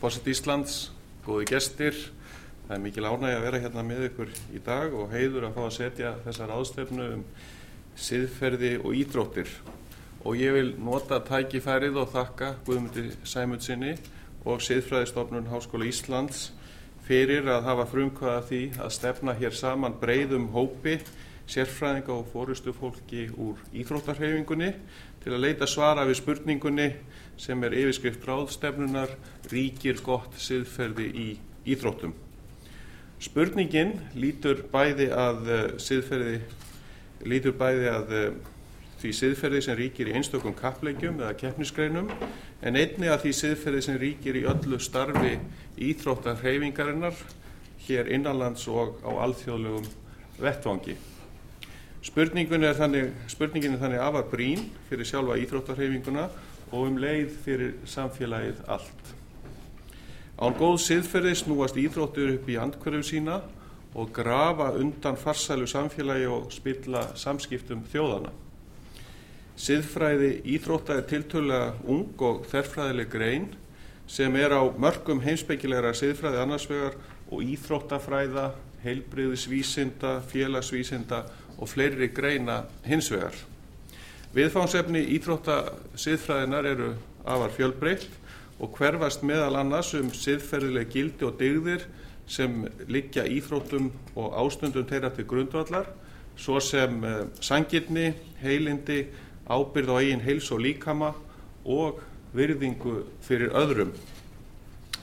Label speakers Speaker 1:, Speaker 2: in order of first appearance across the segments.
Speaker 1: Fósitt Íslands, góði gestir, það er mikil ánægi að vera hérna með ykkur í dag og heiður að fá að setja þessar ástefnu um siðferði og ídróttir. Og ég vil nota tækifærið og þakka Guðmundi Sæmundsinni og Siðfræðistofnun Háskóla Íslands fyrir að hafa frumkvæða því að stefna hér saman breyðum hópi sérfræðinga og fórustu fólki úr íþróttarhefingunni til að leita svara við spurningunni sem er yfirskrift ráðstefnunar ríkir gott siðferði í íþróttum. Spurningin lítur bæði að uh, siðferði, lítur bæði að uh, því siðferði sem ríkir í einstökum kappleikjum eða keppnisgreinum en einni að því siðferði sem ríkir í öllu starfi íþróttarhefingarinnar hér innanlands og á alþjóðlegum vettvangi. Spurningin er þannig, þannig afar brín fyrir sjálfa íþróttarhefinguna og um leið fyrir samfélagið allt. Án góð siðferði snúast íþróttur upp í andkverju sína og grafa undan farsælu samfélagi og spilla samskiptum þjóðana. Siðfræði íþrótta er tiltölulega ung og þerfræðileg grein sem er á mörgum heimsbyggilegra siðfræði annarsvegar og íþróttafræða, heilbriðisvísinda, félagsvísinda og fleiri greina hinsvegar. Viðfánsefni íþrótta siðfræðinar eru afar fjölbreytt og hverfast meðal annars um siðferðileg gildi og dygðir sem liggja íþróttum og ástundum þeirra til grundvallar, svo sem uh, sangirni, heilindi, ábyrð á eigin heils og líkama og virðingu fyrir öðrum.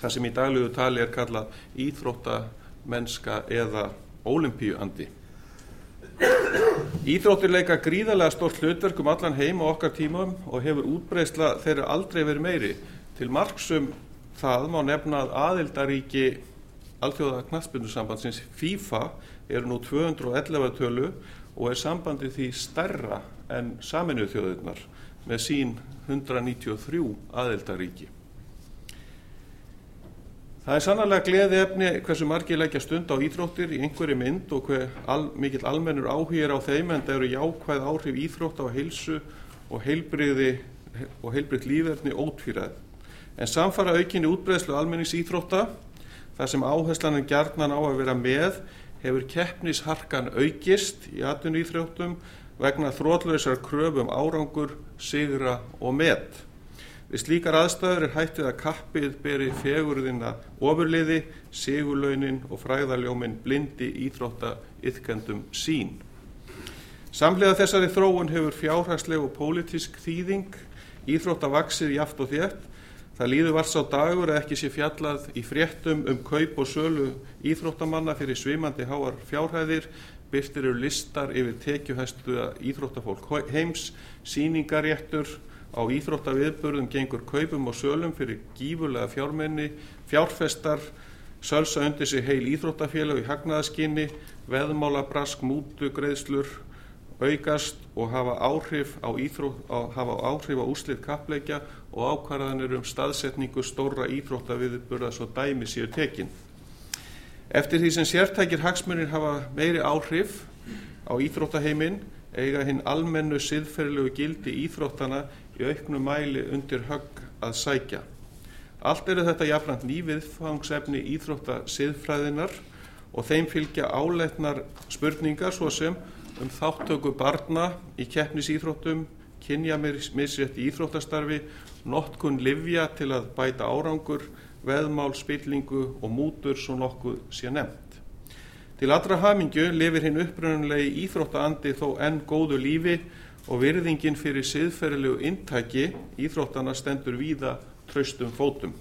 Speaker 1: Það sem í daglegu tali er kallað íþróttamennska eða ólimpíuandi. Íþróttir leika gríðarlega stort hlutverk um allan heim og okkar tímum og hefur útbreysla þeirra aldrei verið meiri. Til margsum það má nefna að aðildaríki alþjóða knastbyndusambandsins FIFA eru nú 211 tölu og er sambandi því stærra en saminuð þjóðirnar með sín 193 aðildaríki. Það er sannarlega gleði efni hversu margir leggja stund á íþróttir í einhverju mynd og hver al, mikill almennur áhýr á þeim en það eru jákvæð áhrif íþrótt á heilsu og heilbrið lífverðni ótfýrað. En samfara aukinni útbreðslu almennings íþrótta, þar sem áherslan en gjarnan á að vera með, hefur keppnisharkan aukist í atvinnu íþróttum vegna þrótlausar kröfum árangur, sigra og met. Við slíkar aðstæður er hættið að kappið beri fegurðina ofurliði, sigurlaunin og fræðaljómin blindi íþrótta ytkendum sín. Samlega þessari þróun hefur fjárhagsleg og pólitísk þýðing íþrótta vaksið í aft og þétt. Það líður vars á dagur að ekki sé fjallað í fréttum um kaup og sölu íþróttamanna fyrir svimandi háar fjárhæðir, byrtir eru listar yfir tekjuhæstu íþróttafólk heims, síningaréttur, á íþróttaviðburðum gengur kaupum og sölum fyrir gífurlega fjármenni, fjárfestar, sölsa undir sig heil íþróttafélag í hagnaðaskinni, veðmála, brask, mútu, greiðslur, aukast og hafa áhrif á, á, á úslið kappleikja og ákvarðanir um staðsetningu stóra íþróttaviðburða svo dæmi séu tekin. Eftir því sem sértækir hagsmunir hafa meiri áhrif á íþróttaheiminn eiga hinn almennu siðferðilegu gildi íþróttana í auknum mæli undir högg að sækja. Allt eru þetta jafnland nýviðfangsefni íþrótta siðfræðinar og þeim fylgja áleitnar spurningar svo sem um þáttöku barna í keppnisíþróttum, kynja misrétt í íþróttastarfi, notkun livja til að bæta árangur, veðmál, spillingu og mútur svo nokkuð sé nefnt. Til allra hamingju lifir hinn uppröðunlegi íþróttaandi þó enn góðu lífi og virðingin fyrir siðferðilegu intæki íþróttana stendur víða traustum fótum.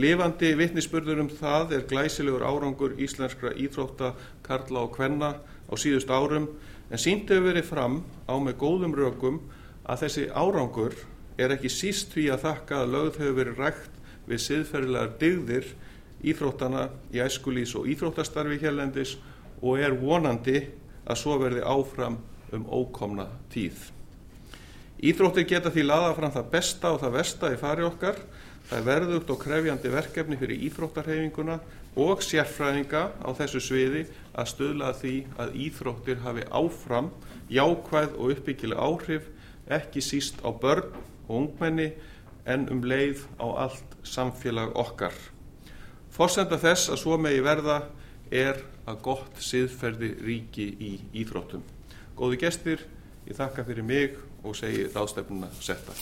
Speaker 1: Lifandi vittnisspörður um það er glæsilegur árangur íslenskra íþrótta, karla og kvenna á síðust árum en sínt hefur verið fram á með góðum rökum að þessi árangur er ekki síst því að þakka að lögð hefur verið rægt við siðferðilegar dygðir íþróttana í æskulís og íþróttastarfi hérlendis og er vonandi að svo verði áfram um ókomna tíð. Íþróttir geta því laða fram það besta og það versta í fari okkar. Það er verðugt og krefjandi verkefni fyrir íþróttarhefinguna og sérfræðinga á þessu sviði að stöðla því að íþróttir hafi áfram jákvæð og uppbyggileg áhrif ekki síst á börn og ungmenni en um leið á allt samfélag okkar forsenda þess að svo megi verða er að gott siðferði ríki í íþróttum. Góði gestir ég þakka fyrir mig og segi ráðstefnuna setta